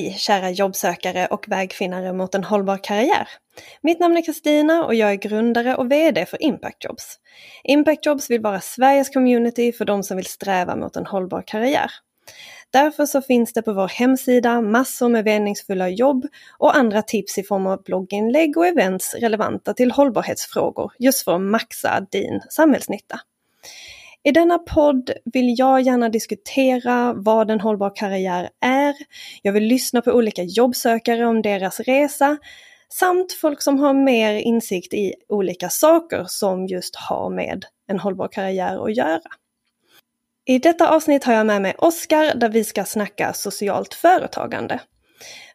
Hej kära jobbsökare och vägfinnare mot en hållbar karriär. Mitt namn är Kristina och jag är grundare och VD för Impact Jobs. Impact Jobs vill vara Sveriges community för de som vill sträva mot en hållbar karriär. Därför så finns det på vår hemsida massor med meningsfulla jobb och andra tips i form av blogginlägg och events relevanta till hållbarhetsfrågor just för att maxa din samhällsnytta. I denna podd vill jag gärna diskutera vad en hållbar karriär är. Jag vill lyssna på olika jobbsökare om deras resa samt folk som har mer insikt i olika saker som just har med en hållbar karriär att göra. I detta avsnitt har jag med mig Oskar där vi ska snacka socialt företagande.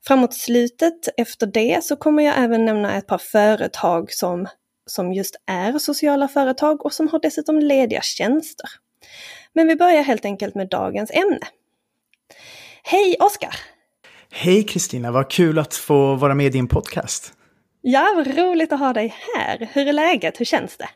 Framåt slutet efter det så kommer jag även nämna ett par företag som som just är sociala företag och som har dessutom lediga tjänster. Men vi börjar helt enkelt med dagens ämne. Hej Oskar! Hej Kristina, vad kul att få vara med i din podcast. Ja, vad roligt att ha dig här. Hur är läget? Hur känns det?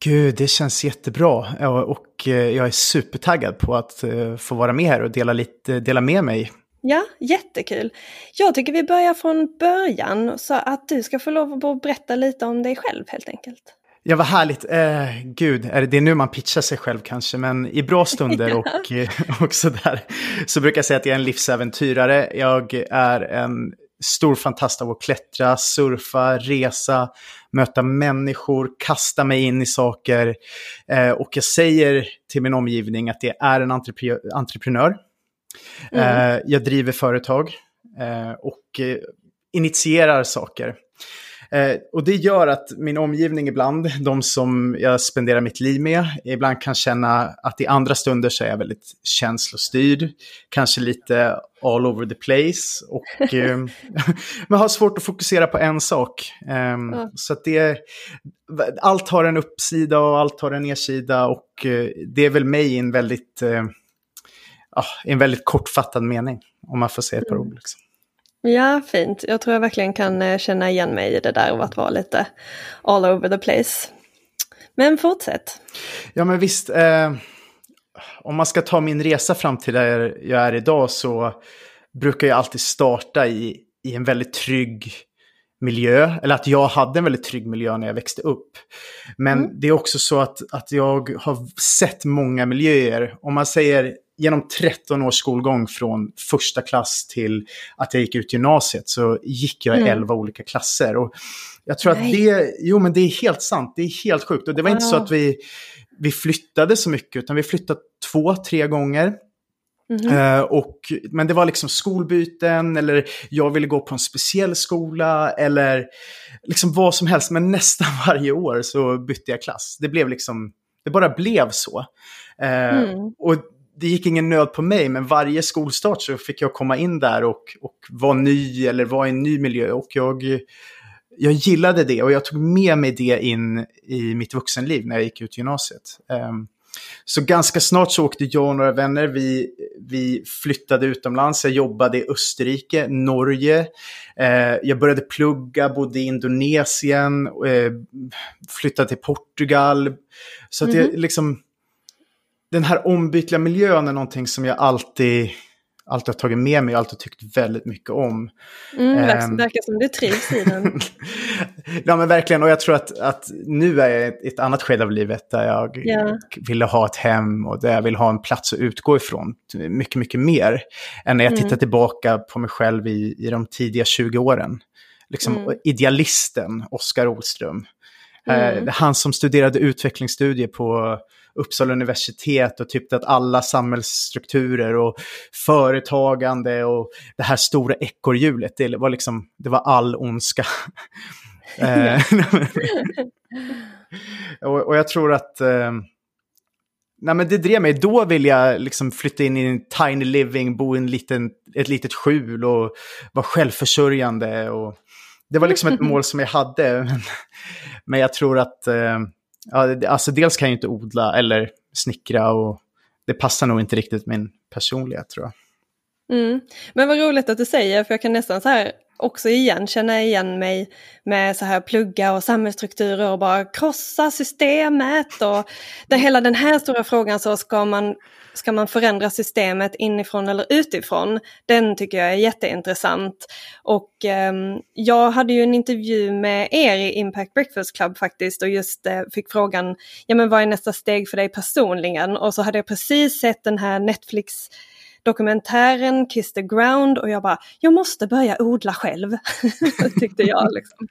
Gud, det känns jättebra och eh, jag är supertaggad på att eh, få vara med här och dela, lite, dela med mig Ja, jättekul. Jag tycker vi börjar från början så att du ska få lov att berätta lite om dig själv helt enkelt. Ja, vad härligt. Eh, gud, är det, det är nu man pitchar sig själv kanske, men i bra stunder och, eh, och sådär så brukar jag säga att jag är en livsäventyrare. Jag är en stor fantast av att klättra, surfa, resa, möta människor, kasta mig in i saker. Eh, och jag säger till min omgivning att det är en entreprenör. Mm. Eh, jag driver företag eh, och eh, initierar saker. Och det gör att min omgivning ibland, de som jag spenderar mitt liv med, ibland kan känna att i andra stunder så är jag väldigt känslostyrd, kanske lite all over the place. Och, men har svårt att fokusera på en sak. Eh, mm. Så att det, allt har en uppsida och allt har en nedsida och det är väl mig en väldigt i en väldigt kortfattad mening, om man får säga ett par ord. Liksom. Ja, fint. Jag tror jag verkligen kan eh, känna igen mig i det där och att vara lite all over the place. Men fortsätt. Ja, men visst. Eh, om man ska ta min resa fram till där jag är idag så brukar jag alltid starta i, i en väldigt trygg miljö, eller att jag hade en väldigt trygg miljö när jag växte upp. Men mm. det är också så att, att jag har sett många miljöer. Om man säger genom 13 års skolgång från första klass till att jag gick ut gymnasiet så gick jag i mm. 11 olika klasser. Och jag tror Nej. att det, jo men det är helt sant, det är helt sjukt. Och det var inte så att vi, vi flyttade så mycket, utan vi flyttade två, tre gånger. Mm -hmm. uh, och, men det var liksom skolbyten eller jag ville gå på en speciell skola eller liksom vad som helst. Men nästan varje år så bytte jag klass. Det blev liksom, det bara blev så. Uh, mm. Och det gick ingen nöd på mig, men varje skolstart så fick jag komma in där och, och vara ny eller vara i en ny miljö. Och jag, jag gillade det och jag tog med mig det in i mitt vuxenliv när jag gick ut gymnasiet. Um, så ganska snart så åkte jag och några vänner, vi, vi flyttade utomlands. Jag jobbade i Österrike, Norge. Eh, jag började plugga, bodde i Indonesien, eh, flyttade till Portugal. Så att mm -hmm. jag liksom den här ombytliga miljön är någonting som jag alltid, alltid har tagit med mig och alltid tyckt väldigt mycket om. Mm, det um, verkar som du trivs i den. ja men verkligen, och jag tror att, att nu är jag i ett annat skede av livet där jag yeah. ville ha ett hem och där jag vill ha en plats att utgå ifrån. Mycket, mycket mer än när jag mm. tittar tillbaka på mig själv i, i de tidiga 20 åren. Liksom mm. idealisten Oskar Olström. Mm. Eh, han som studerade utvecklingsstudier på Uppsala universitet och tyckte att alla samhällsstrukturer och företagande och det här stora ekorrhjulet, det var liksom, det var all ondska. Eh, och, och, jag tror att eh, Nej men det drev mig. Då ville jag liksom flytta in i en tiny living, bo i en liten, ett litet skjul och vara självförsörjande. Och det var liksom ett mål som jag hade. Men, men jag tror att eh, ja, alltså dels kan jag inte odla eller snickra och det passar nog inte riktigt min personlighet tror jag. Mm. Men vad roligt att du säger, för jag kan nästan så här också igen känna igen mig med så här plugga och samhällsstrukturer och bara krossa systemet och det, hela den här stora frågan så ska man, ska man förändra systemet inifrån eller utifrån? Den tycker jag är jätteintressant. Och eh, jag hade ju en intervju med er i Impact Breakfast Club faktiskt och just eh, fick frågan, ja men vad är nästa steg för dig personligen? Och så hade jag precis sett den här Netflix dokumentären Kiss the Ground och jag bara, jag måste börja odla själv. tyckte jag liksom.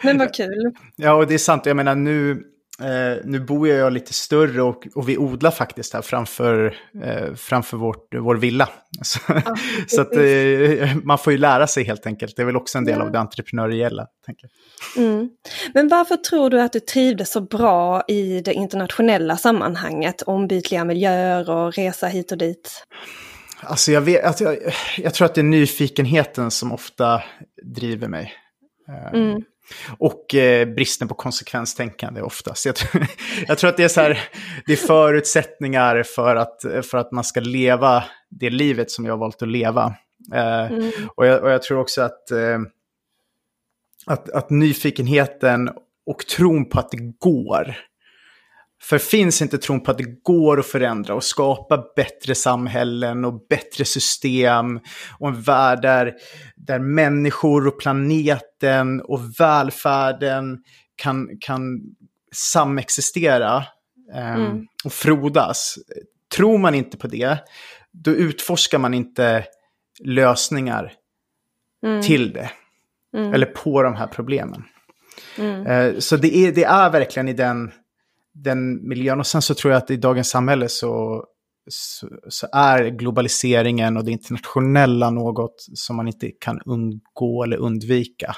Men vad kul. Ja, och det är sant. Jag menar nu, Eh, nu bor jag lite större och, och vi odlar faktiskt här framför, eh, framför vårt, vår villa. Så, ja, så att, eh, man får ju lära sig helt enkelt. Det är väl också en del ja. av det entreprenöriella. Tänker mm. Men varför tror du att du trivdes så bra i det internationella sammanhanget? Ombytliga miljöer och resa hit och dit? Alltså jag, vet, alltså jag, jag tror att det är nyfikenheten som ofta driver mig. Eh, mm. Och eh, bristen på konsekvenstänkande oftast. Jag, tror, jag tror att det är, så här, det är förutsättningar för att, för att man ska leva det livet som jag har valt att leva. Eh, mm. och, jag, och, jag, tror också att, eh, att, att nyfikenheten och tron på att det går för finns inte tron på att det går att förändra och skapa bättre samhällen och bättre system och en värld där, där människor och planeten och välfärden kan, kan samexistera eh, mm. och frodas. Tror man inte på det, då utforskar man inte lösningar mm. till det. Mm. Eller på de här problemen. Mm. Eh, så det är, det är verkligen i den den miljön. Och sen så tror jag att i dagens samhälle så, så, så, är globaliseringen och det internationella något som man inte kan undgå eller undvika.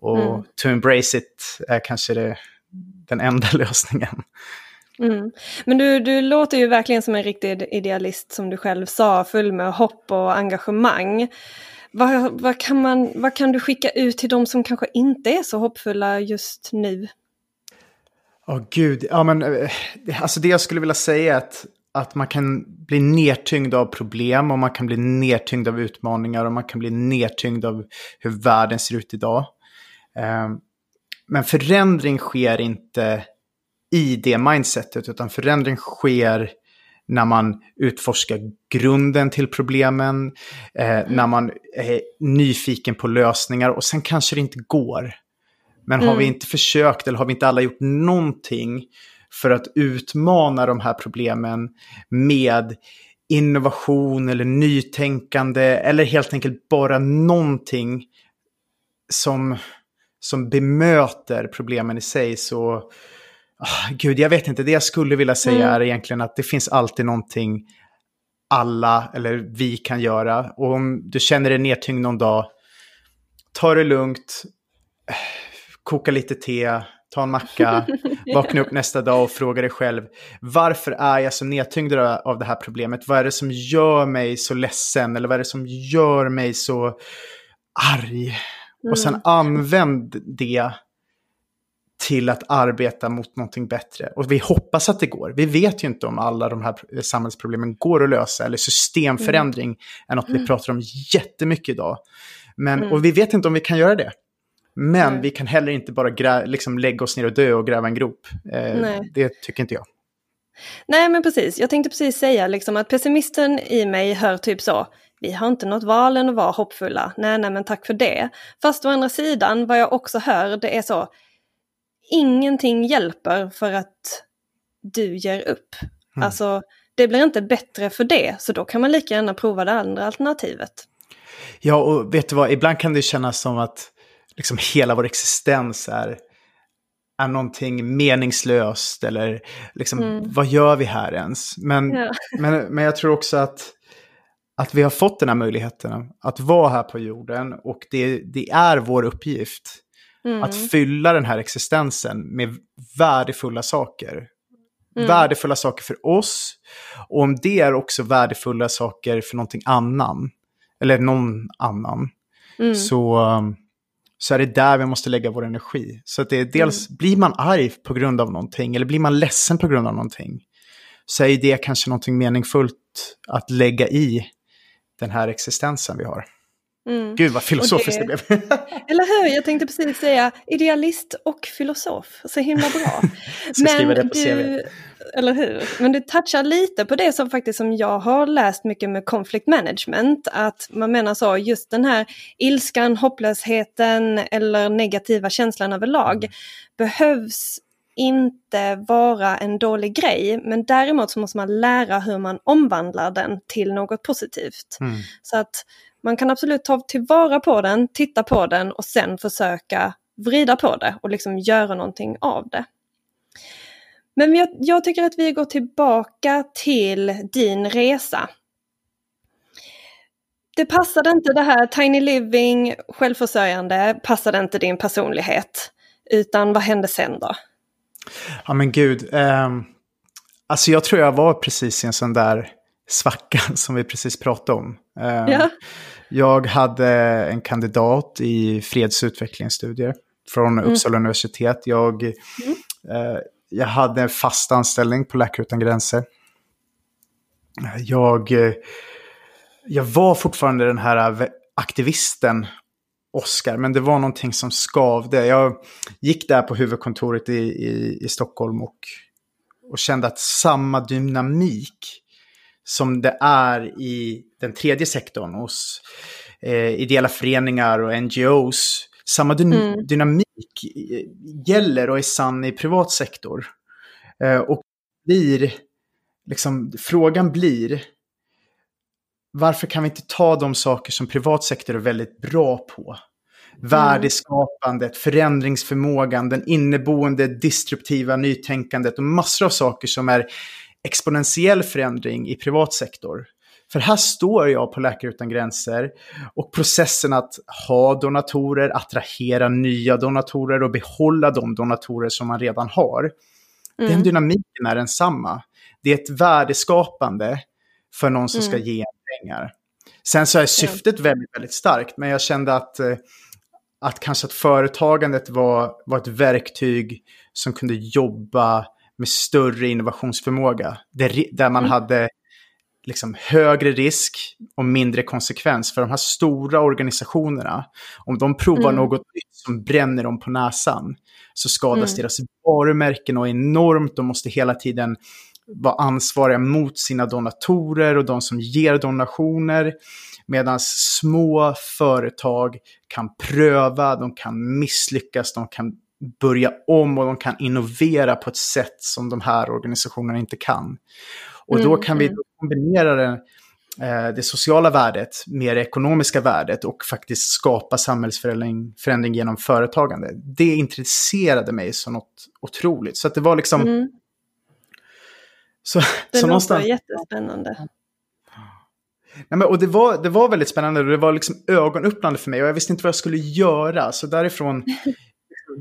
Och mm. to embrace it är kanske det, den enda lösningen. Mm. Men du, du låter ju verkligen som en riktig idealist som du själv sa, full med hopp och engagemang. Vad, vad, kan man, vad kan du skicka ut till de som kanske inte är så hoppfulla just nu? Åh oh, gud, ja men eh, alltså det jag skulle vilja säga är att, att man kan bli nedtyngd av problem och man kan bli nedtyngd av utmaningar och man kan bli nedtyngd av hur världen ser ut idag. Um, men förändring sker inte i det mindsetet utan förändring sker när man utforskar grunden till problemen, eh, mm. när man är nyfiken på lösningar och sen kanske det inte går. Men mm. har vi mm. inte försökt eller har vi inte alla gjort någonting för att utmana de här problemen med innovation eller nytänkande eller helt enkelt bara någonting som, som bemöter problemen i sig så... Oh, gud, jag vet inte. Det jag skulle vilja säga mm. är egentligen att det finns alltid någonting alla eller vi kan göra. Och om du känner dig nedtyngd någon dag, ta det lugnt koka lite te, ta en macka, vakna upp nästa dag och fråga dig själv varför är jag så nedtyngd av det här problemet? Vad är det som gör mig så ledsen eller vad är det som gör mig så arg? Mm. Och sen mm. använd det till att arbeta mot någonting bättre. Och vi hoppas att det går. Vi vet ju inte om alla de här samhällsproblemen går att lösa. Eller systemförändring mm. är något vi mm. pratar om jättemycket idag. Men, mm. Och vi vet inte om vi kan göra det. Men Nej. vi kan heller inte bara grä, liksom lägga oss ner och dö och gräva en grop. Eh, det tycker inte jag. Nej men precis, jag tänkte precis säga liksom att pessimisten i mig hör typ så, vi har inte något val än att vara hoppfulla, nej nej men tack för det. Fast å andra sidan, vad jag också hör, det är så, ingenting hjälper för att du ger upp. Mm. Alltså, det blir inte bättre för det, så då kan man lika gärna prova det andra alternativet. Ja, och vet du vad, ibland kan det kännas som att liksom hela vår existens är, är någonting meningslöst eller liksom, mm. vad gör vi här ens? Men, ja. men, men jag tror också att, att vi har fått den här möjligheten att vara här på jorden och det, det är vår uppgift mm. att fylla den här existensen med värdefulla saker. Mm. Värdefulla saker för oss och om det är också värdefulla saker för någonting annan, eller någon annan, mm. så så är det där vi måste lägga vår energi. Så att det är dels, mm. blir man arg på grund av någonting eller blir man ledsen på grund av någonting, så är det kanske någonting meningsfullt att lägga i den här existensen vi har. Mm. Gud vad filosofiskt det, det, blev. eller hur, jag tänkte precis säga idealist och filosof. Så himla bra. Ska på du. Eller hur? Men du touchar lite på det som faktiskt som jag har läst mycket med conflict management. Att man menar så, just den här ilskan, hopplösheten eller negativa känslan överlag mm. behövs inte vara en dålig grej, men däremot så måste man lära hur man omvandlar den till något positivt. Mm. Så att man kan absolut ta tillvara på den, titta på den och sen försöka vrida på det och liksom göra någonting av det. Men jag, jag tycker att vi går tillbaka till din resa. Det passade inte det här tiny living, självförsörjande, passade inte din personlighet. Utan vad hände sen då? Ja men gud. Eh, alltså jag tror jag var precis i en sån där svacka som vi precis pratade om. Eh, ja. Jag hade en kandidat i fredsutvecklingsstudier från mm. Uppsala universitet. Jag, mm. eh, jag hade en fast anställning på Läkare Utan Gränser. Jag, eh, jag var fortfarande den här aktivisten Oscar, men det var någonting som skavde. Jag gick där på huvudkontoret i, i, i Stockholm och, och kände att samma dynamik som det är i den tredje sektorn hos eh, ideella föreningar och NGOs. Samma dy mm. dynamik gäller och är sann i privat sektor. Eh, och blir, liksom, frågan blir, varför kan vi inte ta de saker som privat sektor är väldigt bra på? Mm. Värdeskapandet, förändringsförmågan, den inneboende disruptiva nytänkandet och massor av saker som är exponentiell förändring i privat sektor. För här står jag på Läkare Utan Gränser och processen att ha donatorer, attrahera nya donatorer och behålla de donatorer som man redan har. Mm. Den dynamiken är densamma. Det är ett värdeskapande för någon som mm. ska ge pengar. Sen så är syftet väldigt, väldigt starkt, men jag kände att, eh, att kanske att företagandet var, var ett verktyg som kunde jobba med större innovationsförmåga. Där, där man mm. hade liksom högre risk och mindre konsekvens. För de här stora organisationerna, om de provar mm. något nytt som bränner dem på näsan, så skadas mm. deras varumärken och enormt. De måste hela tiden vara ansvariga mot sina donatorer och de som ger donationer. Medan små företag kan pröva, de kan misslyckas, de kan börja om och de kan innovera på ett sätt som de här organisationerna inte kan. Och då mm, kan vi mm. kombinera det, eh, det sociala värdet med det ekonomiska värdet och faktiskt skapa samhällsförändring förändring genom företagande. Det intresserade mig som något otroligt. Så att det var liksom... Mm. Så, det så någonstans... jättespännande. Nej, men, och det var, det var väldigt spännande och det var liksom ögonöppnande för mig och jag visste inte vad jag skulle göra. Så därifrån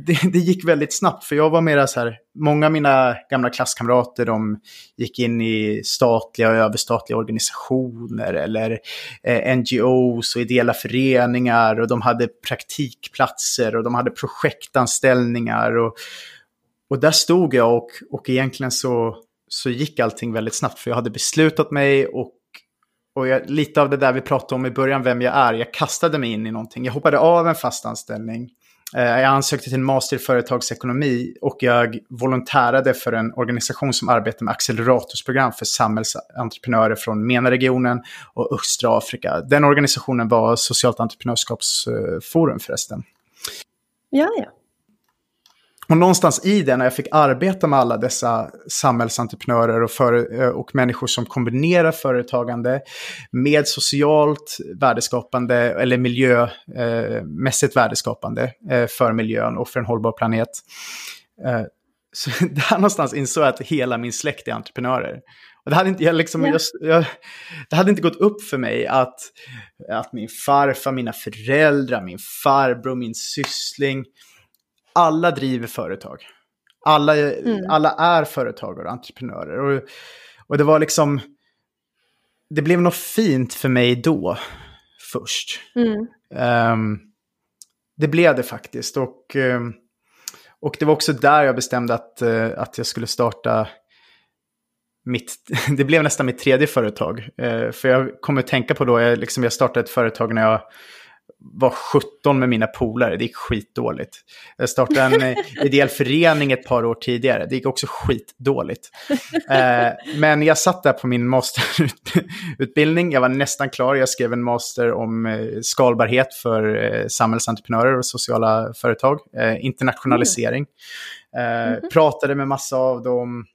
det, det, gick väldigt snabbt för jag var mera så här, många av mina gamla klasskamrater de gick in i statliga och överstatliga organisationer eller eh, NGOs och ideella föreningar och de hade praktikplatser och de hade projektanställningar och, och där stod jag och, och egentligen så, så gick allting väldigt snabbt för jag hade beslutat mig och och jag, lite av det där vi pratade om i början, vem jag är. Jag kastade mig in i någonting. Jag hoppade av en fast anställning Eh, jag ansökte till en master i företagsekonomi och jag volontärade för en organisation som arbetar med acceleratorsprogram för samhällsentreprenörer från MENA-regionen och östra Afrika. Den organisationen var Socialt entreprenörskapsforum eh, förresten. Ja, ja. Och någonstans i det, när jag fick arbeta med alla dessa samhällsentreprenörer och, för, eh, och människor som kombinerar företagande med socialt värdeskapande eller miljömässigt eh, värdeskapande eh, för miljön och för en hållbar planet. Eh, så där någonstans insåg jag att hela min släkt är entreprenörer. Och det, hade inte, jag liksom, jag, jag, det hade inte gått upp för mig att, att min farfar, mina föräldrar, min farbror, min syssling, alla driver företag. Alla, mm. alla är företagare och entreprenörer. Och, och det var liksom, det blev något fint för mig då, först. Mm. Um, det blev det faktiskt. Och, um, och det var också där jag bestämde att, uh, att jag skulle starta mitt, det blev nästan mitt tredje företag. Uh, för jag kommer att tänka på då, jag, liksom, jag startade ett företag när jag var 17 med mina polare, det gick skitdåligt. Jag startade en eh, ideell förening ett par år tidigare, det gick också skitdåligt. Eh, men jag satt där på min masterutbildning, jag var nästan klar, jag skrev en master om eh, skalbarhet för eh, samhällsentreprenörer och sociala företag, eh, internationalisering. Mm. -hmm. Pratade med massa av dem,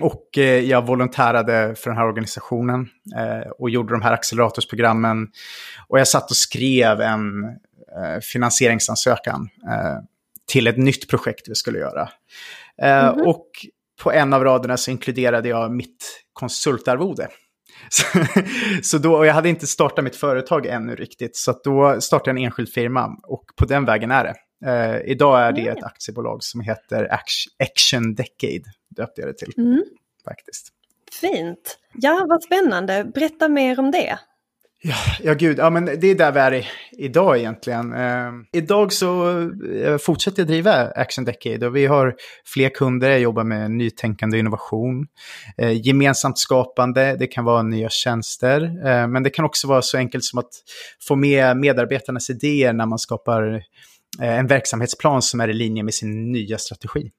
och eh, jag volontärade för den här organisationen eh, och gjorde de här acceleratorsprogrammen. Och jag satt och skrev en eh, finansieringsansökan till ett nytt projekt vi skulle göra. Mm -hmm. Och på en av raderna så inkluderade jag mitt konsultarvode. Så, så då, och jag hade inte startat mitt företag ännu riktigt, så då startade jag en enskild firma och på den vägen är det. Eh, idag är det ett aktiebolag som heter Action Decade, döpte jag det till. Mm. Faktiskt. Fint. Ja, vad spännande. Berätta mer om det. Ja, ja gud, ja, men det är där vi är i, idag egentligen. Eh, idag så eh, fortsätter jag driva Action Decade och vi har fler kunder, jag jobbar med nytänkande och innovation. Eh, gemensamt skapande, det kan vara nya tjänster, eh, men det kan också vara så enkelt som att få med medarbetarnas idéer när man skapar en verksamhetsplan som är i linje med sin nya strategi.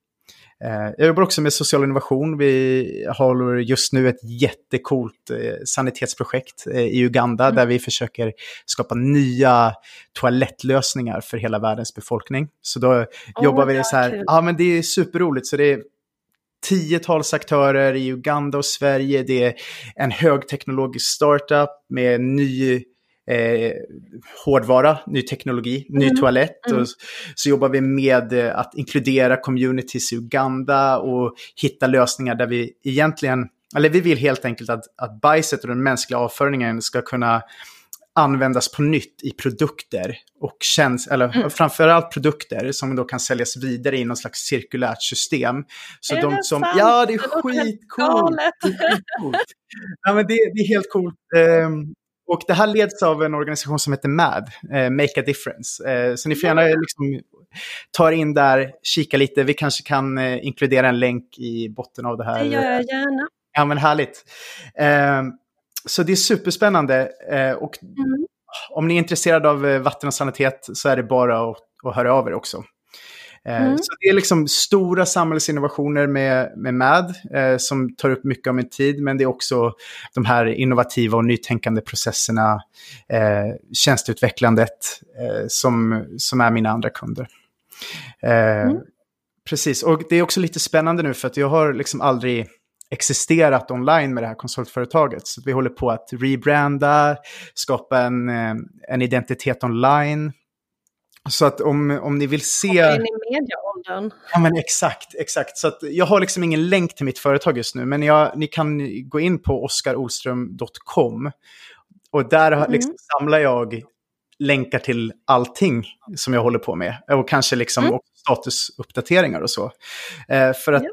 Eh, jag jobbar också med social innovation. Vi håller just nu ett jättekult eh, sanitetsprojekt i Uganda mm. där vi försöker skapa nya toalettlösningar för hela världens befolkning. Så då oh, jobbar vi så här, ja men det är superroligt. Så det är tiotals aktörer i Uganda och Sverige. Det är en högteknologisk startup med ny eh, hårdvara, ny teknologi, ny mm. toalett. Mm. Och så jobbar vi med eh, att inkludera communities i Uganda och hitta lösningar där vi egentligen, eller vi vill helt enkelt att, att bajset och den mänskliga avföringen ska kunna användas på nytt i produkter och känns, eller mm. framförallt produkter som då kan säljas vidare i någon slags cirkulärt system. Så är de det som, sant? ja det är skitcoolt. ja men det, det, är helt coolt. Um, och det här leds av en organisation som heter MAD, eh, Make a Difference. Eh, så ni får gärna liksom, ta in där, kika lite. Vi kanske kan eh, inkludera en länk i botten av det här. Det gör jag gärna. Ja, men härligt. Eh, så det är superspännande. Eh, och mm. om ni är intresserade av eh, vatten och sanitet så är det bara att, att höra av er också. Eh, mm. Så det är liksom stora samhällsinnovationer med, med MAD eh, som tar upp mycket av min tid, men det är också de här innovativa och nytänkande processerna, eh, tjänsteutvecklandet eh, som, som är mina andra kunder. Eh, mm. Precis, och det är också lite spännande nu för att jag har liksom aldrig existerat online med det här konsultföretaget. Så vi håller på att rebranda, skapa en, eh, en identitet online. Så att om, om ni vill se... in i medieåldern. Ja men exakt, exakt. Så att jag har liksom ingen länk till mitt företag just nu, men jag, ni kan gå in på oskarolström.com och där mm. liksom samlar jag länkar till allting som jag håller på med. Och kanske liksom mm. statusuppdateringar och så. Eh, för att Ja,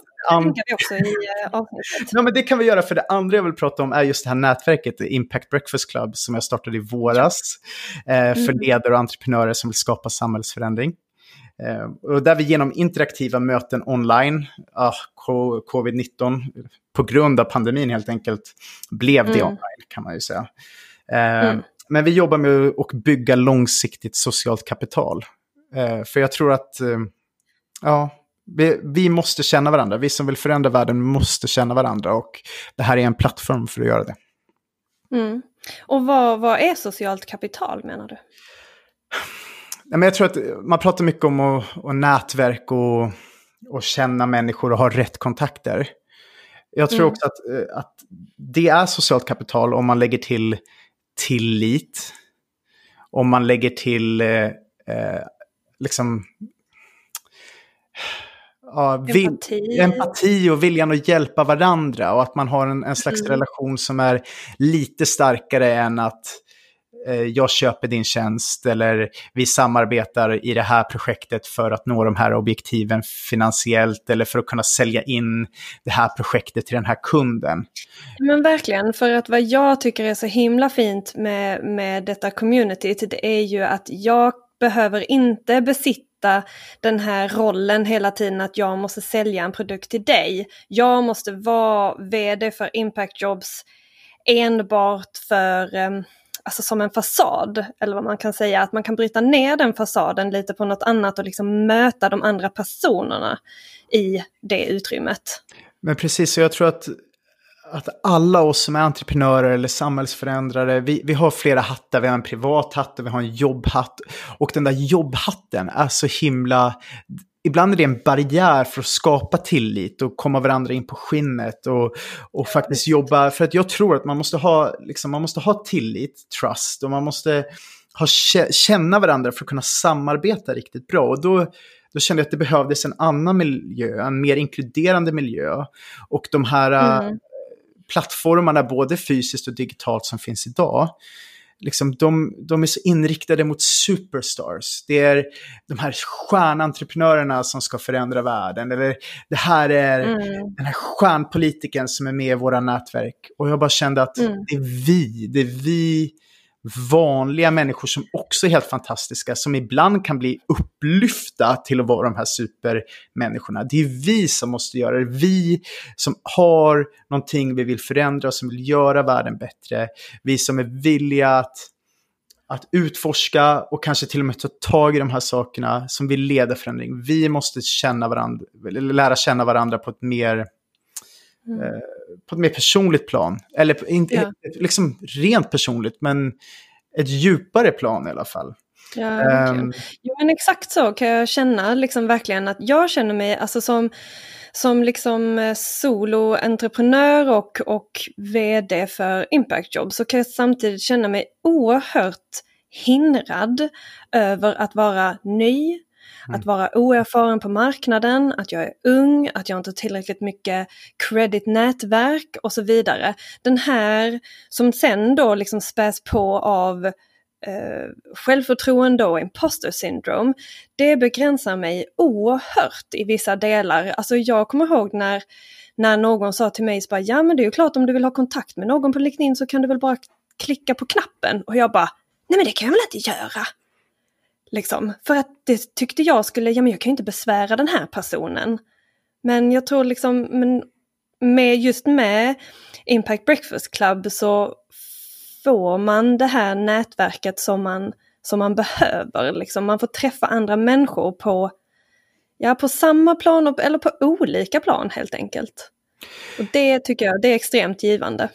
det vi också i eh, avsnittet. Ja, men det kan vi göra, för det andra jag vill prata om är just det här nätverket, Impact Breakfast Club, som jag startade i våras. Eh, för mm. ledare och entreprenörer som vill skapa samhällsförändring. Eh, och där vi genom interaktiva möten online, ah, covid-19, på grund av pandemin helt enkelt, blev det mm. online kan man ju säga. Eh, mm. Men vi jobbar med att bygga långsiktigt socialt kapital. Eh, för jag tror att, eh, ja, vi, vi, måste känna varandra. Vi som vill förändra världen måste känna varandra och det här är en plattform för att göra det. Mm. Och vad, vad är socialt kapital menar du? men jag tror att man pratar mycket om och, och nätverk och, och känna människor och ha rätt kontakter. Jag tror mm. också att, eh, att det är socialt kapital om man lägger till tillit. Om man lägger till eh, eh liksom ja, empati. empati och viljan att hjälpa varandra och att man har en, en slags mm. relation som är lite starkare än att eh, jag köper din tjänst eller vi samarbetar i det här projektet för att nå de här objektiven finansiellt eller för att kunna sälja in det här projektet till den här kunden. Men verkligen, för att vad jag tycker är så himla fint med, med detta community, det är ju att jag behöver inte besitta hitta den här rollen hela tiden att jag måste sälja en produkt till dig. Jag måste vara vd för Impact Jobs enbart för ehm, alltså som en fasad, eller vad man kan säga, att man kan bryta ner den fasaden lite på något annat och liksom möta de andra personerna i det utrymmet. Men precis, så jag tror att, att alla oss som är entreprenörer eller samhällsförändrare, vi, vi har flera hattar. Vi har en privat hatt och vi har en jobbhatt. Och den där jobbhatten är så himla ibland är det en barriär för att skapa tillit och komma varandra in på skinnet och, och faktiskt jobba. För att jag tror att man måste ha, liksom, man måste ha tillit, trust och man måste ha, känna varandra för att kunna samarbeta riktigt bra. Och då, då kände jag att det behövdes en annan miljö, en mer inkluderande miljö. Och de här mm. Plattformarna, både fysiskt och digitalt som finns idag, liksom, de, de är så inriktade mot superstars. Det är de här stjärnentreprenörerna som ska förändra världen. Eller det här är mm. den här stjärnpolitiken som är med i våra nätverk. Och jag bara kände att mm. det är vi, det är vi vanliga människor som också är helt fantastiska, som ibland kan bli upplyfta till att vara de här supermänniskorna. Det är vi som måste göra det. Vi som har någonting vi vill förändra, som vill göra världen bättre. Vi som är villiga att, att utforska och kanske till och med ta tag i de här sakerna som vill leda förändring. Vi måste känna varandra, lära känna varandra på ett mer Mm. Eh, på ett mer personligt plan. Eller inte ja. liksom rent personligt, men ett djupare plan i alla fall. Ja, um, jo, men exakt så kan jag känna, liksom verkligen att jag känner mig alltså som, som liksom soloentreprenör och, och vd för Impact Job så kan jag samtidigt känna mig oerhört hindrad över att vara ny, Mm. Att vara oerfaren på marknaden, att jag är ung, att jag inte har tillräckligt mycket credit-nätverk och så vidare. Den här som sen då liksom späs på av eh, självförtroende och imposter syndrome, det begränsar mig oerhört i vissa delar. Alltså jag kommer ihåg när, när någon sa till mig, så bara, ja men det är ju klart om du vill ha kontakt med någon på LinkedIn så kan du väl bara klicka på knappen. Och jag bara, nej men det kan jag väl inte göra. Liksom. För att det tyckte jag skulle, ja men jag kan ju inte besvära den här personen. Men jag tror liksom, men med, just med Impact Breakfast Club så får man det här nätverket som man, som man behöver. Liksom. Man får träffa andra människor på, ja, på samma plan eller på olika plan helt enkelt. Och det tycker jag det är extremt givande.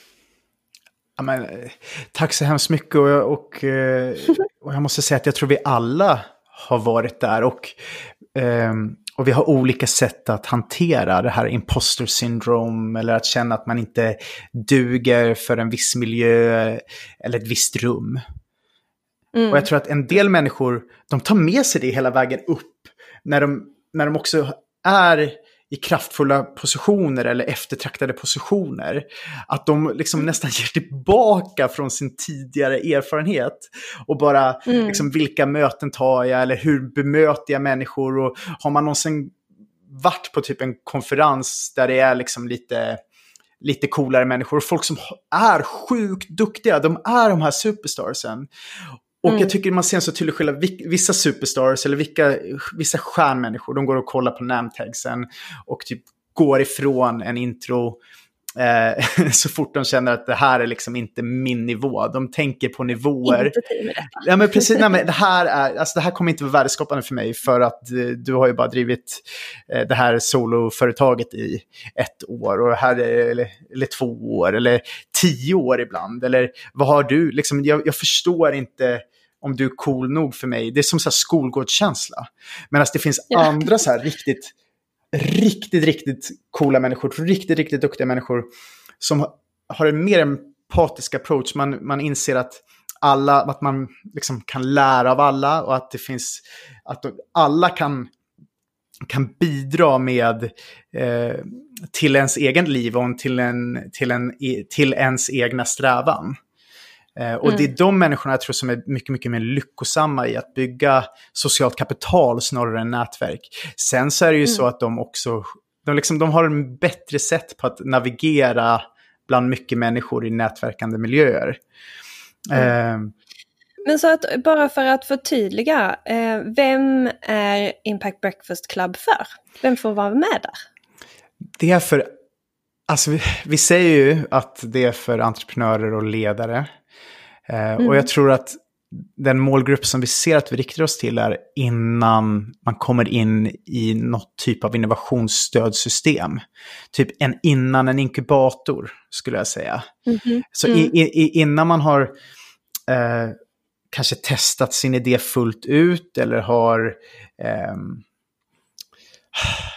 Ja, men, eh, tack så hemskt mycket och, och, eh, och, jag måste säga att jag tror vi alla har varit där och, um, och vi har olika sätt att hantera det här imposter syndrome eller att känna att man inte duger för en viss miljö eller ett visst rum. Mm. Och jag tror att en del människor, de tar med sig det hela vägen upp när de, när de också är i kraftfulla positioner eller eftertraktade positioner. Att de liksom nästan ger tillbaka från sin tidigare erfarenhet. Och bara, mm. liksom, vilka möten tar jag eller hur bemöter jag människor? Och har man någonsin varit på typ en konferens där det är liksom lite lite coolare människor. Folk som är sjukt duktiga, de är de här superstarsen. Och mm. jag tycker man ser en så tydlig skillnad. Vissa superstars eller vilka, vissa stjärnmänniskor, de går och kollar på namntagsen och typ går ifrån en intro eh, så fort de känner att det här är liksom inte min nivå. De tänker på nivåer. Inte. Ja, men precis. nej, men det, här är, alltså, det här kommer inte vara värdeskapande för mig för att eh, du har ju bara drivit eh, det här soloföretaget i ett år och här är, eller, eller två år eller tio år ibland. Eller vad har du? Liksom, jag, jag förstår inte om du är cool nog för mig. Det är som så här skolgårdskänsla. Medan det finns ja. andra så här riktigt, riktigt, riktigt coola människor, riktigt, riktigt duktiga människor som har en mer empatisk approach. Man, man inser att alla, att man liksom kan lära av alla och att det finns, att alla kan, kan bidra med eh, till ens egen liv och till, en, till, en, till ens egna strävan. Eh, och mm. det är de människorna jag tror som är mycket, mycket mer lyckosamma i att bygga socialt kapital snarare än nätverk. Sen så är det ju mm. så att de också, de, liksom, de har en bättre sätt på att navigera bland mycket människor i nätverkande miljöer. Mm. Eh, men så att bara för att förtydliga, eh, vem är Impact Breakfast Club för? Vem får vara med där? Det är för, alltså vi, vi säger ju att det är för entreprenörer och ledare. Mm. Och jag tror att den målgrupp som vi ser att vi riktar oss till är innan man kommer in i något typ av innovationsstödsystem. Typ en, innan en inkubator, skulle jag säga. Mm -hmm. Så i, i, innan man har eh, kanske testat sin idé fullt ut eller har eh,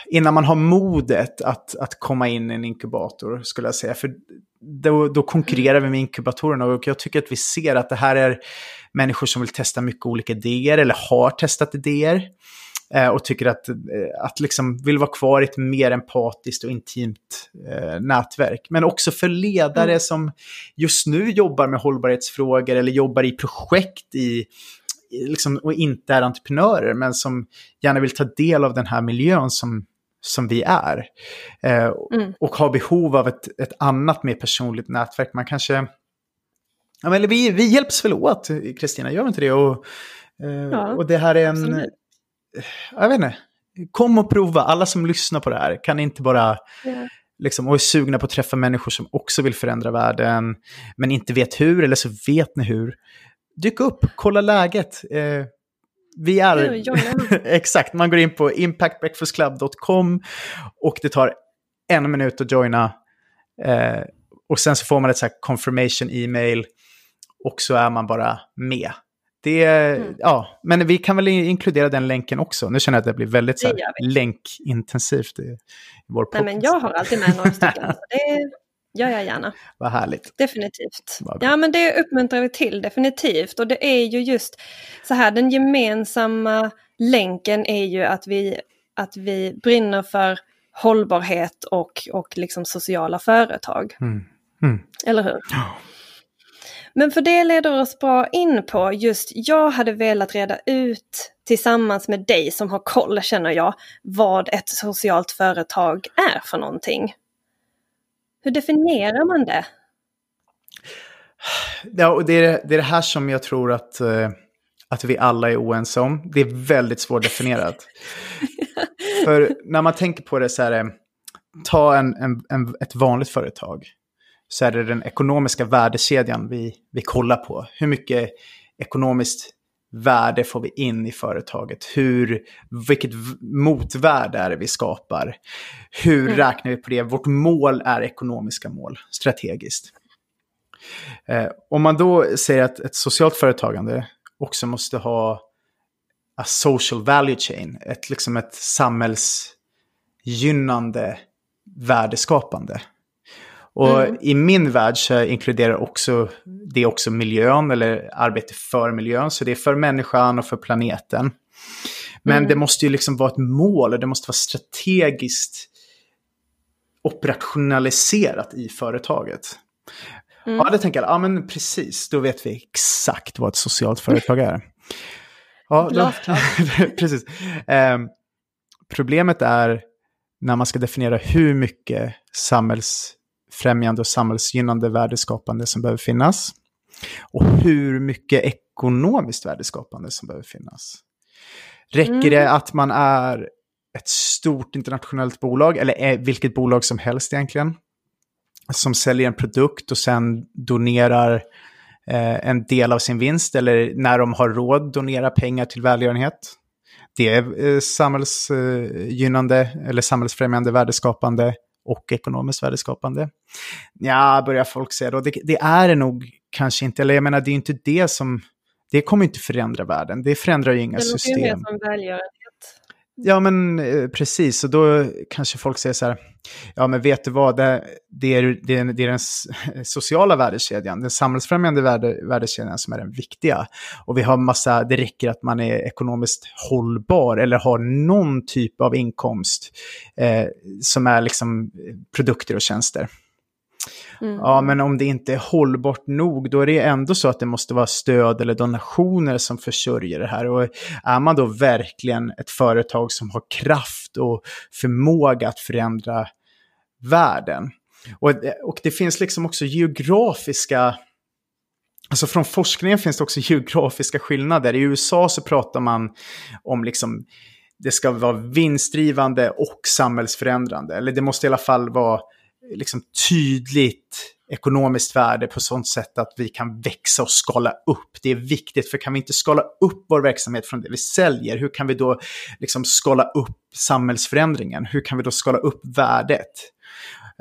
innan man har modet att, att komma in i en inkubator, skulle jag säga. För då, då konkurrerar vi med inkubatorerna och jag tycker att vi ser att det här är människor som vill testa mycket olika idéer eller har testat idéer. Eh, och tycker att, eh, att liksom vill vara kvar i ett mer empatiskt och intimt eh, nätverk. Men också för ledare mm. som just nu jobbar med hållbarhetsfrågor eller jobbar i projekt i, liksom, och inte är entreprenörer, men som gärna vill ta del av den här miljön som, som vi är. Eh, mm. Och har behov av ett, ett annat mer personligt nätverk. Man kanske... Ja, men vi, vi hjälps väl åt, Kristina, gör vi inte det? Och, eh, ja, och det här är en... Absolut. Jag vet inte. Kom och prova, alla som lyssnar på det här kan inte bara... Ja. Liksom, och är sugna på att träffa människor som också vill förändra världen, men inte vet hur, eller så vet ni hur dyk upp, kolla läget. Eh, vi är... exakt, man går in på impactbreakfastclub.com och det tar en minut att joina. Eh, och sen så får man ett så här confirmation e-mail och så är man bara med. Det, mm. ja, men vi kan väl inkludera den länken också. Nu känner jag att det blir väldigt så här, länkintensivt i, i vår podcast. Nej, men jag har alltid med några stycken. det, gör jag gärna. Vad härligt. Definitivt. Ja, men det uppmuntrar vi till definitivt. Och det är ju just så här, den gemensamma länken är ju att vi, att vi brinner för hållbarhet och, och liksom sociala företag. Mm. Mm. Eller hur? Ja. Men för det leder oss bra in på just, jag hade velat reda ut tillsammans med dig som har koll, känner jag, vad ett socialt företag är för någonting. Hur definierar man det? Ja, och det, är, det är det här som jag tror att, uh, att vi alla är oense om. Det är väldigt svårdefinierat. För när man tänker på det så här, eh, ta en, en, en, ett vanligt företag. Så är det den ekonomiska värdekedjan vi, vi kollar på. Hur mycket ekonomiskt värde får vi in i företaget? Hur, vilket motvärde är det vi skapar? Hur mm. räknar vi på det? Vårt mål är ekonomiska mål, strategiskt. Eh, om man då säger att ett socialt företagande också måste ha a social value chain, ett, liksom ett samhällsgynnande värdeskapande. Och mm. i min värld så inkluderar också det också miljön eller arbete för miljön. Så det är för människan och för planeten. Men mm. det måste ju liksom vara ett mål och det måste vara strategiskt operationaliserat i företaget. Mm. Ja, det tänker jag, ja men precis, då vet vi exakt vad ett socialt företag är. Ja, då, precis. Eh, problemet är när man ska definiera hur mycket samhälls främjande och samhällsgynnande värdeskapande som behöver finnas. Och hur mycket ekonomiskt värdeskapande som behöver finnas. Räcker mm. det att man är ett stort internationellt bolag, eller vilket bolag som helst egentligen, som säljer en produkt och sen donerar eh, en del av sin vinst, eller när de har råd donerar pengar till välgörenhet. Det är eh, samhällsgynnande eller samhällsfrämjande värdeskapande och ekonomiskt värdeskapande. Ja, börjar folk säga då. Det, det, är det nog kanske inte. Eller jag menar, det är inte det som... Det kommer inte förändra världen. Det förändrar ju inga det system. Det som välgörenhet. Ja, men eh, precis. Och då kanske folk säger så här, ja men vet du vad, det, det, är, det, är, det är den sociala värdekedjan, den samhällsfrämjande värde, värdekedjan som är den viktiga. Och vi har massa, det räcker att man är ekonomiskt hållbar eller har någon typ av inkomst eh, som är liksom eh, produkter och tjänster. Mm. Ja, men om det inte är hållbart nog, då är det ändå så att det måste vara stöd eller donationer som försörjer det här. Och är man då verkligen ett företag som har kraft och förmåga att förändra världen? Och, och det finns liksom också geografiska Alltså från forskningen finns det också geografiska skillnader. I USA så pratar man om liksom det ska vara vinstdrivande och samhällsförändrande. Eller det måste i alla fall vara liksom tydligt ekonomiskt värde på sånt sätt att vi kan växa och skala upp. Det är viktigt, för kan vi inte skala upp vår verksamhet från det vi säljer, hur kan vi då liksom skala upp samhällsförändringen? Hur kan vi då skala upp värdet?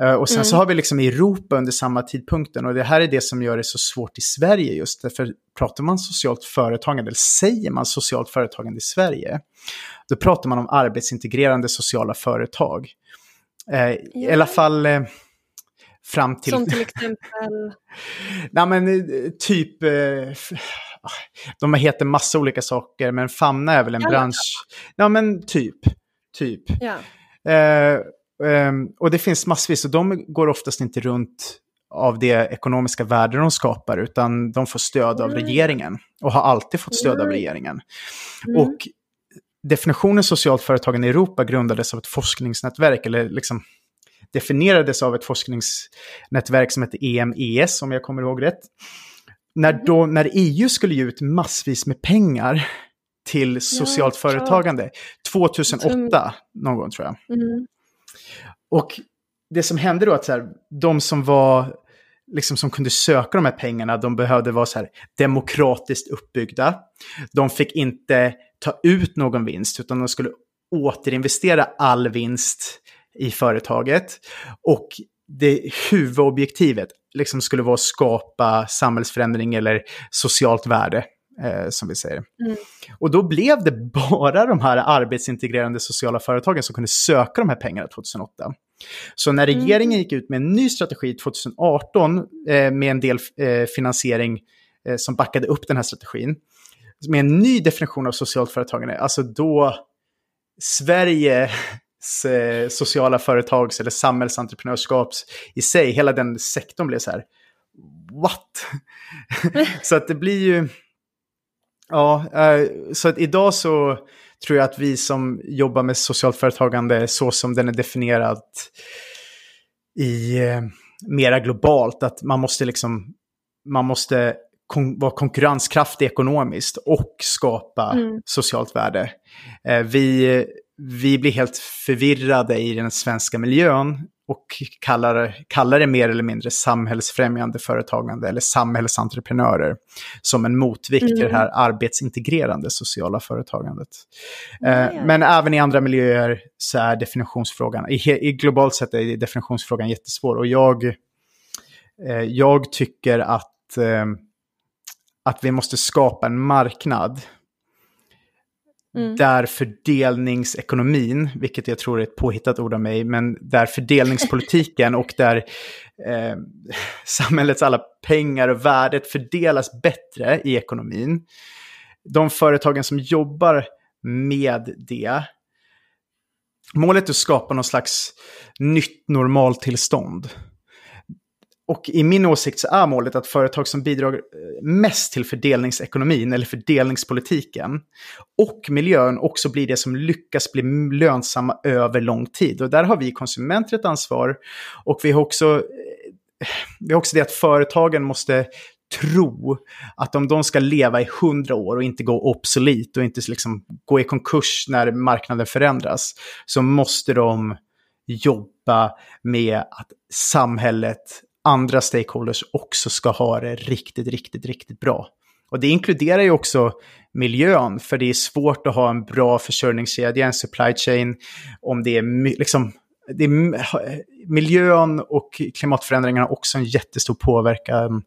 Eh, och sen mm. så har vi liksom Europa under samma tidpunkten och det här är det som gör det så svårt i Sverige just därför pratar man socialt företagande, eller säger man socialt företagande i Sverige, då pratar man om arbetsintegrerande sociala företag. Eh, ja. I alla fall eh, fram till... Som till exempel? Nej men eh, typ, eh, de heter massa olika saker, men Famna är väl en ja, bransch. Ja men typ, typ. Ja. Eh, Um, och det finns massvis, och de går oftast inte runt av det ekonomiska värde de skapar, utan de får stöd av mm. regeringen. Och har alltid fått stöd mm. av regeringen. Mm. Och definitionen socialt företagande i Europa grundades av ett forskningsnätverk, eller liksom definierades av ett forskningsnätverk som heter EMES, om jag kommer ihåg rätt. När, då, när EU skulle ge ut massvis med pengar till socialt ja, företagande, 2008 någon gång tror jag. Mm. Och det som hände då att så här, de som var liksom som kunde söka de här pengarna, de behövde vara så här demokratiskt uppbyggda. De fick inte ta ut någon vinst, utan de skulle återinvestera all vinst i företaget. Och det huvudobjektivet liksom skulle vara att skapa samhällsförändring eller socialt värde eh, som vi säger. Mm. Och då blev det bara de här arbetsintegrerande sociala företagen som kunde söka de här pengarna 2008. Så när mm. regeringen gick ut med en ny strategi 2018 eh, med en del eh, finansiering eh, som backade upp den här strategin, med en ny definition av socialt företagande, alltså då Sverige eh, sociala företags eller samhällsentreprenörskaps i sig, hela den sektorn blev så här, what? så att det blir ju, Ja, eh, så att idag så tror jag att vi som jobbar med socialt företagande så som den är definierad i eh, mera globalt, att man måste liksom, man måste kon vara konkurrenskraftig ekonomiskt och skapa mm. socialt värde. Eh, vi, vi blir helt förvirrade i den svenska miljön och kallar, kallar det mer eller mindre samhällsfrämjande företagande eller samhällsentreprenörer som en motvikt mm. till det mm. här arbetsintegrerande sociala företagandet. Mm. Eh, men även i andra miljöer så är definitionsfrågan, i, i globalt sett är definitionsfrågan jättesvår och jag, eh, jag tycker att, eh, att vi måste skapa en marknad Mm. Där fördelningsekonomin, vilket jag tror är ett påhittat ord av mig, men där fördelningspolitiken och där eh, samhällets alla pengar och värdet fördelas bättre i ekonomin. De företagen som jobbar med det, målet är att skapa någon slags nytt normaltillstånd. Och i min åsikt så är målet att företag som bidrar eh, mest till fördelningsekonomin eller fördelningspolitiken och miljön också blir det som lyckas bli lönsamma över lång tid. Och där har vi konsumenter ett ansvar och vi har också, eh, vi har också det att företagen måste tro att om de ska leva i hundra år och inte gå obsolit och inte liksom gå i konkurs när marknaden förändras så måste de jobba med att samhället andra stakeholders också ska ha det riktigt, riktigt, riktigt bra. Och det inkluderar ju också miljön, för det är svårt att ha en bra försörjningskedja, en supply chain, om det är liksom det är, miljön och klimatförändringarna har också en jättestor påverkan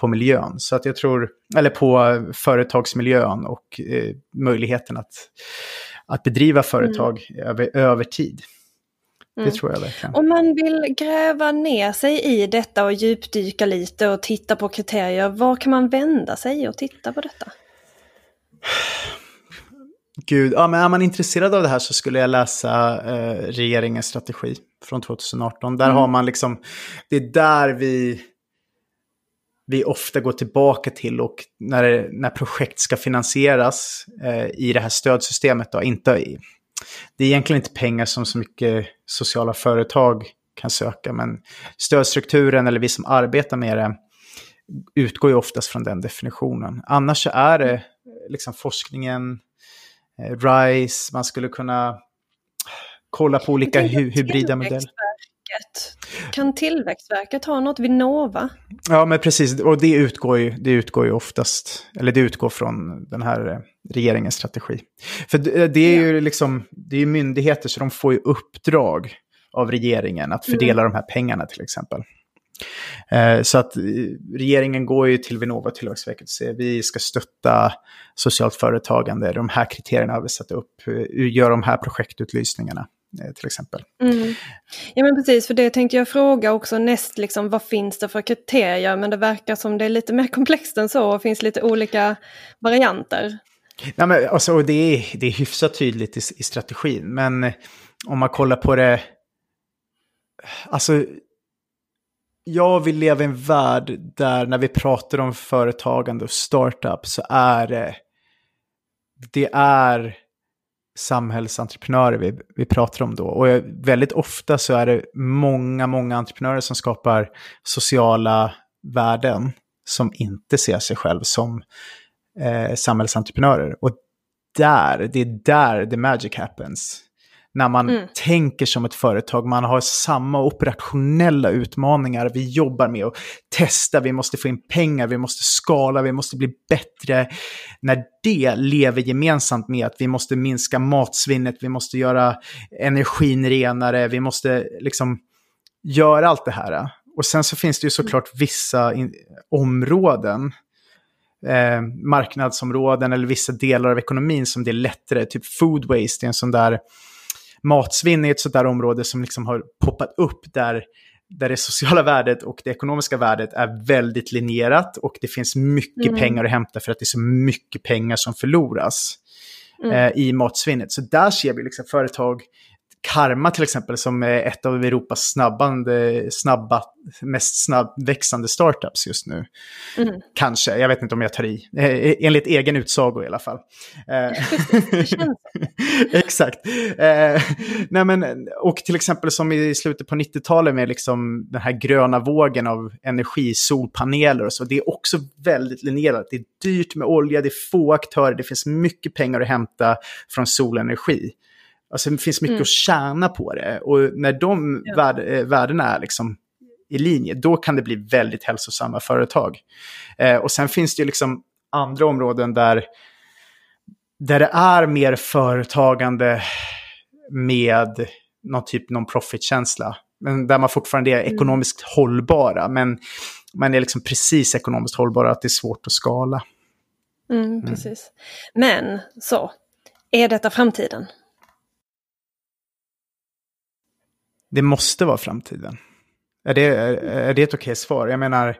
på miljön. Så att jag tror, eller på företagsmiljön och eh, möjligheten att, att bedriva företag mm. över, över tid. Mm. Det tror jag verkligen. Om man vill gräva ner sig i detta och djupdyka lite och titta på kriterier, var kan man vända sig och titta på detta? Gud, ja, men är man intresserad av det här så skulle jag läsa eh, regeringens strategi från 2018. Där mm. har man liksom, det är där vi, vi ofta går tillbaka till och när, när projekt ska finansieras eh, i det här stödsystemet, då, inte i, det är egentligen inte pengar som så mycket sociala företag kan söka, men stödstrukturen eller vi som arbetar med det utgår ju oftast från den definitionen. Annars så är det liksom forskningen, eh, RISE, man skulle kunna kolla på olika hybrida modeller. Kan Tillväxtverket ha något? Vinnova? Ja, men precis. Och det utgår ju, det utgår ju oftast, eller det utgår från den här eh, regeringens strategi. För det är ju liksom, det är myndigheter så de får ju uppdrag av regeringen att fördela mm. de här pengarna till exempel. Eh, så att eh, regeringen går ju till Vinnova och Tillväxtverket och säger vi ska stötta socialt företagande, de här kriterierna har vi satt upp, gör de här projektutlysningarna till exempel. Mm. Ja men precis, för det tänkte jag fråga också näst, liksom, vad finns det för kriterier? Men det verkar som det är lite mer komplext än så och finns lite olika varianter. Nej, men, alltså, det, är, det är hyfsat tydligt i, i strategin, men om man kollar på det... Alltså, jag vill leva i en värld där när vi pratar om företagande och startup så är det... Det är samhällsentreprenörer vi, vi pratar om då. Och väldigt ofta så är det många, många entreprenörer som skapar sociala värden som inte ser sig själv som eh, samhällsentreprenörer. Och där, det är där the magic happens när man mm. tänker som ett företag. Man har samma operationella utmaningar. Vi jobbar med att testa, vi måste få in pengar, vi måste skala, vi måste bli bättre. När det lever gemensamt med att vi måste minska matsvinnet, vi måste göra energin renare, vi måste liksom göra allt det här. Och sen så finns det ju såklart vissa områden eh, marknadsområden eller vissa delar av ekonomin som det är lättare. Typ food waste är en sån där matsvinn är ett sådant där område som liksom har poppat upp där, där det sociala värdet och det ekonomiska värdet är väldigt linjerat och det finns mycket mm. pengar att hämta för att det är så mycket pengar som förloras mm. eh, i matsvinnet. Så där ser vi liksom företag Karma till exempel, som är ett av Europas snabbande, snabba, mest snabbväxande startups just nu. Mm. Kanske, jag vet inte om jag tar i. Eh, enligt egen utsago i alla fall. Eh, Exakt. Eh, nej men, och till exempel som i slutet på 90-talet med liksom den här gröna vågen av energi, solpaneler och så. Det är också väldigt linjerat. Det är dyrt med olja, det är få aktörer, det finns mycket pengar att hämta från solenergi. Alltså det finns mycket mm. att tjäna på det. Och när de ja. värd, eh, värdena är liksom i linje, då kan det bli väldigt hälsosamma företag. Eh, och sen finns det ju liksom andra områden där, där det är mer företagande med någon typ non-profit-känsla. Men där man fortfarande är mm. ekonomiskt hållbara. Men man är liksom precis ekonomiskt hållbara, att det är svårt att skala. Mm, mm. precis. Men så, är detta framtiden? Det måste vara framtiden. Är det, är, är det ett okej svar? Jag menar,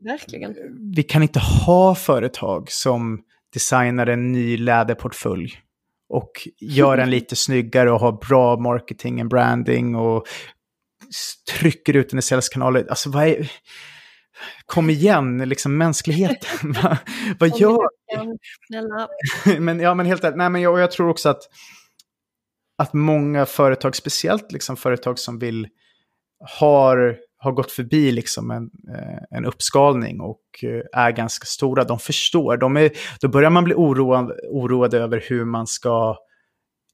Verkligen. vi kan inte ha företag som designar en ny läderportfölj och gör den lite snyggare och har bra marketing och branding och trycker ut den i säljskanaler. Alltså vad är... Kom igen, liksom mänskligheten. vad gör vi? men, ja, men helt ärligt, nej men jag, jag tror också att att många företag, speciellt liksom företag som vill, har, har gått förbi liksom en, eh, en uppskalning och eh, är ganska stora, de förstår. De är, då börjar man bli oroad, oroad över hur man ska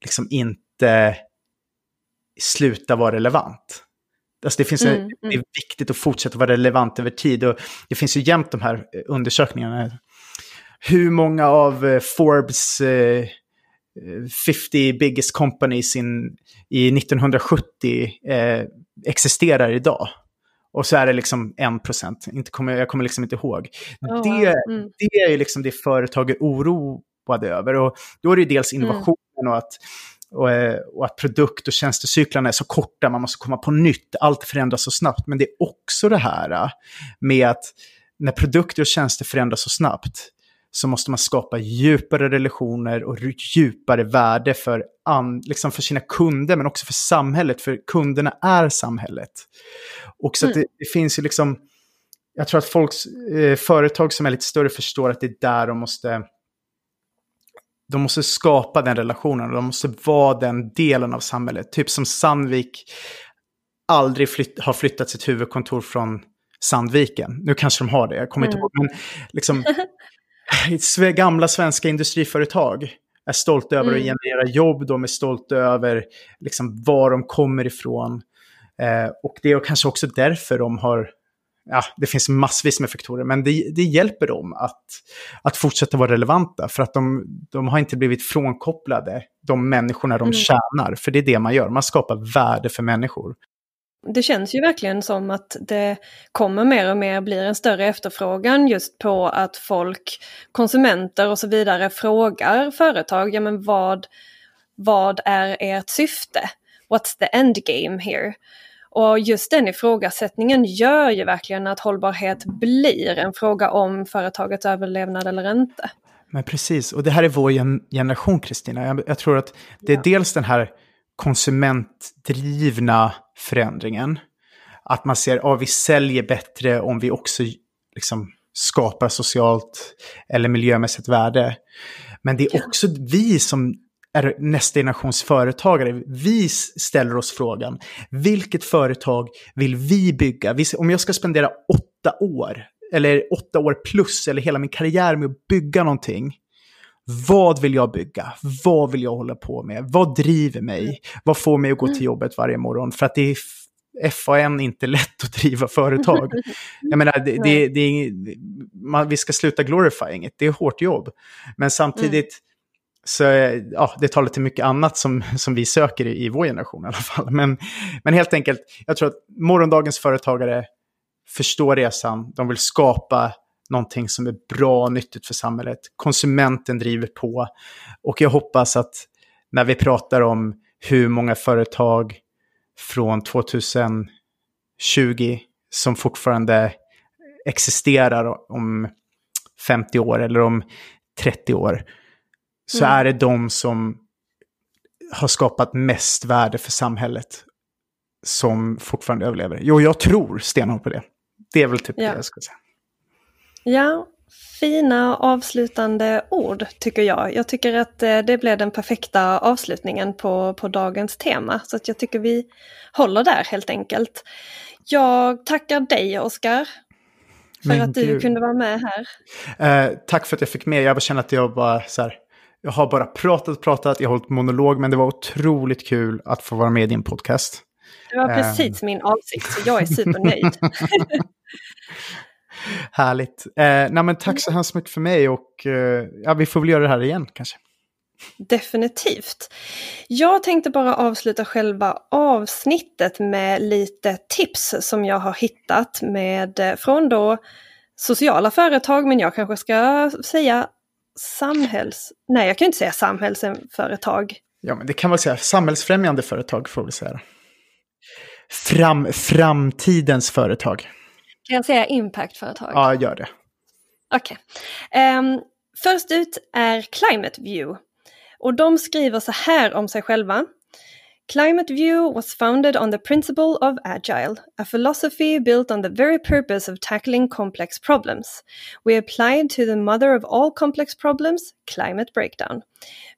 liksom inte sluta vara relevant. Alltså det, finns en, mm, mm. det är viktigt att fortsätta vara relevant över tid. Och det finns ju jämt de här undersökningarna. Hur många av Forbes eh, 50 biggest companies in, i 1970 eh, existerar idag. Och så är det liksom 1 procent. jag kommer liksom inte ihåg. Oh, det, mm. det är ju liksom det företag är oroade över. Och då är det dels mm. innovationen mm. och, att, och, eh, och, att produkt och tjänstecyklarna är så korta, man måste komma på nytt, allt förändras så snabbt. Men det är också det här eh, med att när produkter och tjänster förändras så snabbt, så måste man skapa djupare relationer och djupare värde för, an, liksom för sina kunder, men också för samhället, för kunderna är samhället. Och så mm. det, det, finns ju liksom, jag tror att folks, eh, företag som är lite större förstår att det är där de måste, de måste skapa den relationen, de måste vara den delen av samhället. Typ som Sandvik aldrig flytt, har flyttat sitt huvudkontor från Sandviken. Nu kanske de har det, jag kommer mm. inte ihåg. Men liksom, gamla svenska industriföretag är stolta över mm. att generera jobb, de är stolta över liksom, var de kommer ifrån. Eh, och det är kanske också därför de har ja, det finns massvis med faktorer, men det, det hjälper dem att, att fortsätta vara relevanta för att de, de har inte blivit frånkopplade, de människorna de mm. tjänar, för det är det man gör, man skapar värde för människor. Det känns ju verkligen som att det kommer mer och mer blir en större efterfrågan just på att folk, konsumenter och så vidare frågar företag, ja men vad, vad är ert syfte? What's the end game here? Och just den ifrågasättningen gör ju verkligen att hållbarhet blir en fråga om företagets överlevnad eller inte. Men precis, och det här är vår generation Kristina. Jag, jag, tror att det är ja. dels den här konsumentdrivna förändringen. Att man ser att ja, vi säljer bättre om vi också liksom, skapar socialt eller miljömässigt värde. Men det är också vi som är nästa generations företagare. Vi ställer oss frågan, vilket företag vill vi bygga? Om jag ska spendera åtta år, eller åtta år plus, eller hela min karriär med att bygga någonting, vad vill jag bygga? Vad vill jag hålla på med? Vad driver mig? Vad får mig att gå till jobbet varje morgon? För att det är FAN inte lätt att driva företag. Jag menar, det, det, det är, man, vi ska sluta glorifying it, det är hårt jobb. Men samtidigt, mm. så ja, det talar till mycket annat som, som vi söker i, i vår generation i alla fall. Men, men helt enkelt, jag tror att morgondagens företagare förstår resan, de vill skapa någonting som är bra och nyttigt för samhället. Konsumenten driver på. Och jag hoppas att när vi pratar om hur många företag från 2020 som fortfarande existerar om 50 år eller om 30 år, så mm. är det de som har skapat mest värde för samhället som fortfarande överlever. Jo, jag tror stenhårt på det. Det är väl typ ja. det jag skulle säga. Ja, fina avslutande ord tycker jag. Jag tycker att eh, det blev den perfekta avslutningen på, på dagens tema. Så att jag tycker vi håller där helt enkelt. Jag tackar dig Oskar. För Men att du Gud. kunde vara med här. Eh, tack för att jag fick med. Jag känner att jag bara så här, jag har bara pratat och pratat, jag har hållit monolog, men det var otroligt kul att få vara med i din podcast. Det var precis eh. min avsikt, så jag är supernöjd. Härligt. Eh, nej, men tack så hemskt mycket för mig och eh, ja, vi får väl göra det här igen kanske. Definitivt. Jag tänkte bara avsluta själva avsnittet med lite tips som jag har hittat med eh, från då sociala företag, men jag kanske ska säga samhälls... Nej, jag kan inte säga samhällsföretag. Ja, men det kan man säga. Samhällsfrämjande företag får vi säga. Fram, framtidens företag. Kan jag säga impactföretag? Ja, gör det. Okej. Okay. Um, ehm, först ut är Climate View. Och de skriver så här om sig själva. Climate View was founded on the principle of agile, a philosophy built on the very purpose of tackling complex problems. We applied to the mother of all complex problems, climate breakdown.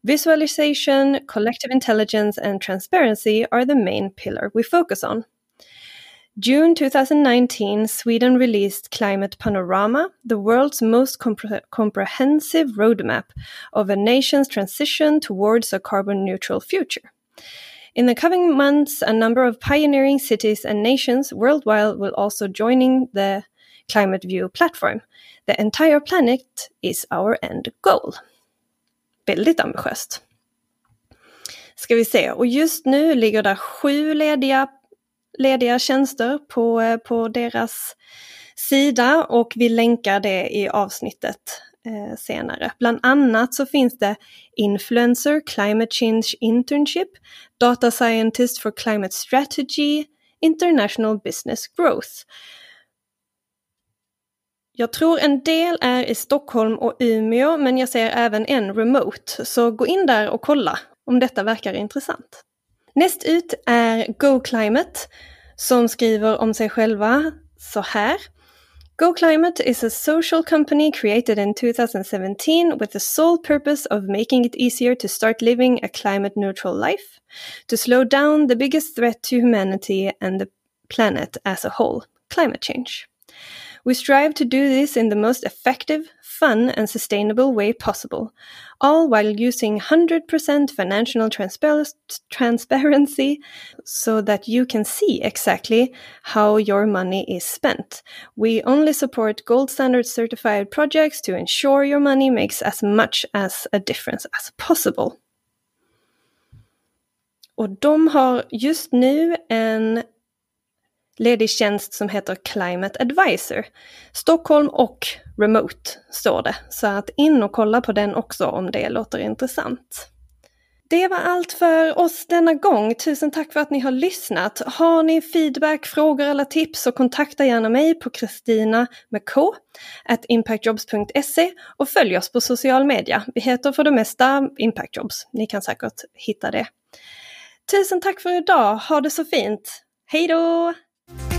Visualization, collective intelligence, and transparency are the main pillar we focus on. June 2019, Sweden released Climate Panorama, the world's most compre comprehensive roadmap of a nation's transition towards a carbon neutral future. In the coming months, a number of pioneering cities and nations worldwide will also join the Climate View platform. The entire planet is our end goal. Väldigt ambitiöst. Ska vi se, och just nu ligger där sju lediga lediga tjänster på, eh, på deras sida och vi länkar det i avsnittet eh, senare. Bland annat så finns det Influencer Climate Change Internship, Data Scientist for Climate Strategy, International Business Growth. Jag tror en del är i Stockholm och Umeå men jag ser även en remote, så gå in där och kolla om detta verkar intressant. Näst ut är Go Climate som skriver om sig själva så här. Go Climate is a social company created in 2017 with the sole purpose of making it easier to start living a climate neutral life, to slow down the biggest threat to humanity and the planet as a whole, climate change. We strive to do this in the most effective, fun, and sustainable way possible, all while using 100% financial transpar- transparency so that you can see exactly how your money is spent. We only support gold standard certified projects to ensure your money makes as much as a difference as possible. Och de har just nu en ledig tjänst som heter Climate Advisor. Stockholm och Remote står det, så att in och kolla på den också om det låter intressant. Det var allt för oss denna gång. Tusen tack för att ni har lyssnat. Har ni feedback, frågor eller tips så kontakta gärna mig på Kristina med K at impactjobs.se och följ oss på social media. Vi heter för det mesta Impactjobs. Ni kan säkert hitta det. Tusen tack för idag. Ha det så fint. Hej då! Thank you.